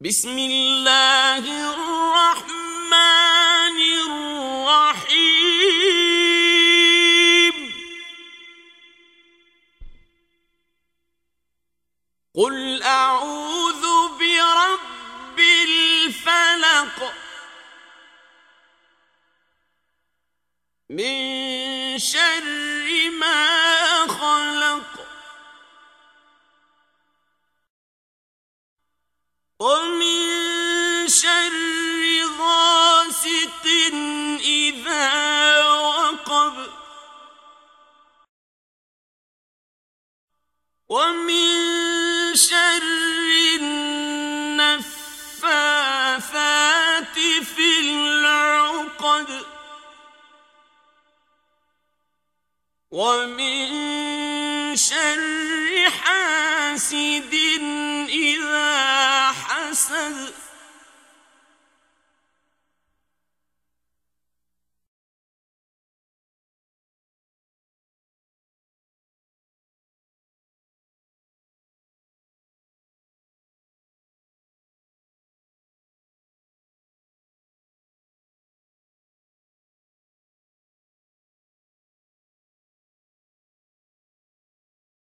بسم الله الرحمن الرحيم. قل أعوذ برب الفلق من شر ومن شر غاسق إذا وقب. ومن شر في العقد. ومن شر حاسد 生日。